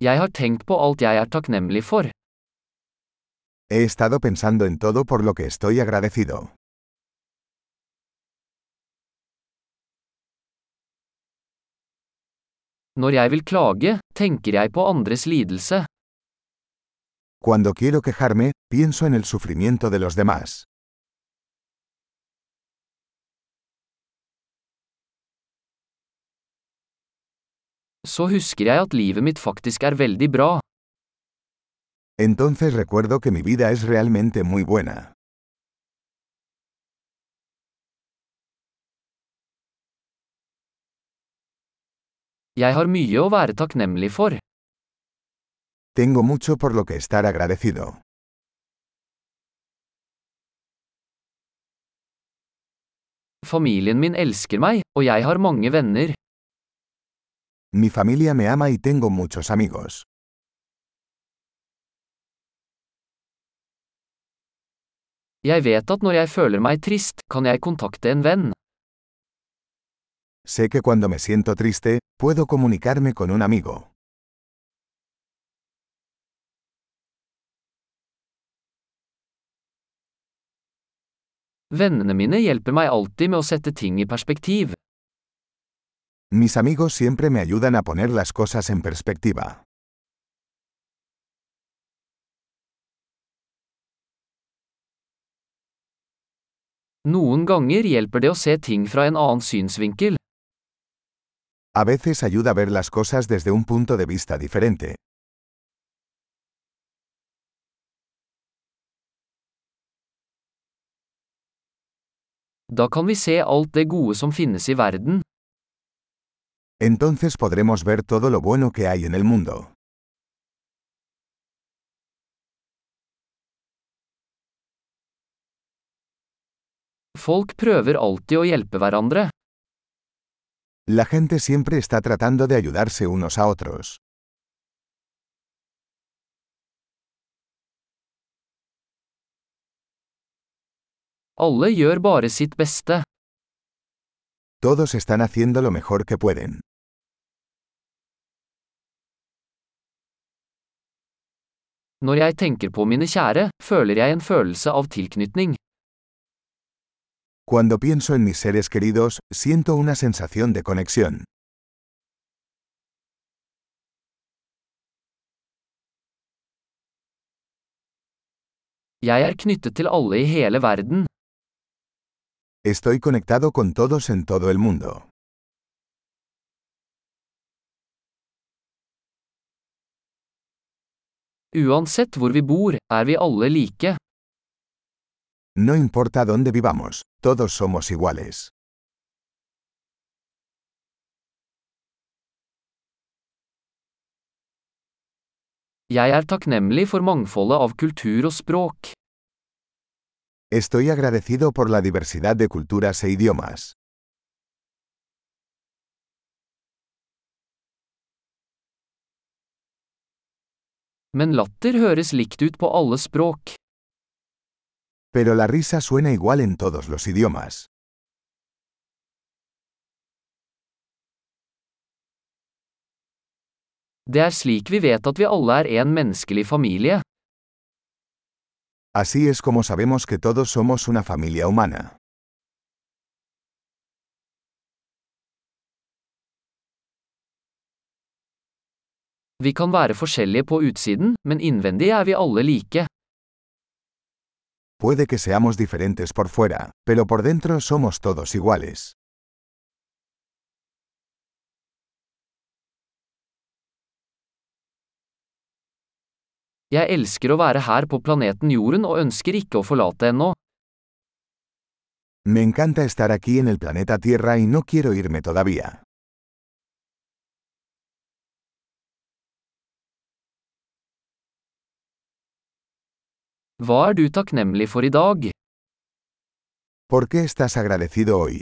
Jeg har tenkt på alt jeg er takknemlig for. He estado pensando en todo por lo que estoy agradecido. Når jeg vil klage, tenker jeg på andres lidelse. Cuando quiero quejarme, pienso en el sufrimiento de los demás. Så husker jeg at livet mitt faktisk er veldig bra. Entonces recuerdo que mi vida es realmente muy buena. Jeg har mye å være takknemlig for. Tengo mucho por lo que estar agradecido. Familien min elsker meg, og jeg har mange venner. Mi familia me ama y tengo muchos amigos. Jeg vet at når jeg føler meg trist, kan jeg kontakte en venn. Sé que cuando me siento triste, puedo comunicarme con un amigo. Vennene mine hjelper meg alltid med å sette ting i perspektiv. Mis amigos siempre me ayudan a poner las cosas en perspectiva. Noen ganger hjelper det å se ting fra en annen synsvinkel. A veces ayuda a ver las cosas desde un punto de vista diferente. Da kan vi se alt det gode som finnes i verden. Entonces podremos ver todo lo bueno que hay en el mundo. Folk prøver alltid å hjelpe hverandre. La gente siempre está tratando de ayudarse unos a otros. Alle gjør bare sitt beste. Todos están haciendo lo mejor que pueden. Når jeg tenker på mine kjære, føler jeg en følelse av tilknytning. Cuando pienso en mis seres queridos, siento una sensación de conexión. Jeg er knyttet til alle i hele verden. Estoy conectado con todos en todo el mundo. Uansett hvor vi bor, er vi alle like. No importa dónde vivamos, todos somos iguales. Jeg er takknemlig for mangfoldet av kultur og språk. Estoy agradecido por la diversidad de culturas e idiomas. Men latter høres likt ut på alle språk. Pero la risa suena igual en todos los idiomas. Det er slik vi vet at vi alle er en menneskelig familie. Así es como sabemos que todos somos una familia humana. Vi kan være forskjellige på utsiden, men innvendig er vi alle like. Puede que seamos diferentes por fuera, pero por dentro somos todos iguales. Jeg elsker å være her på planeten Jorden og ønsker ikke å forlate ennå. Me encanta estar aquí en el planeta Tierra y no quiero irme todavía. Hva er du takknemlig for i dag? ¿Por qué estás agradecido hoy?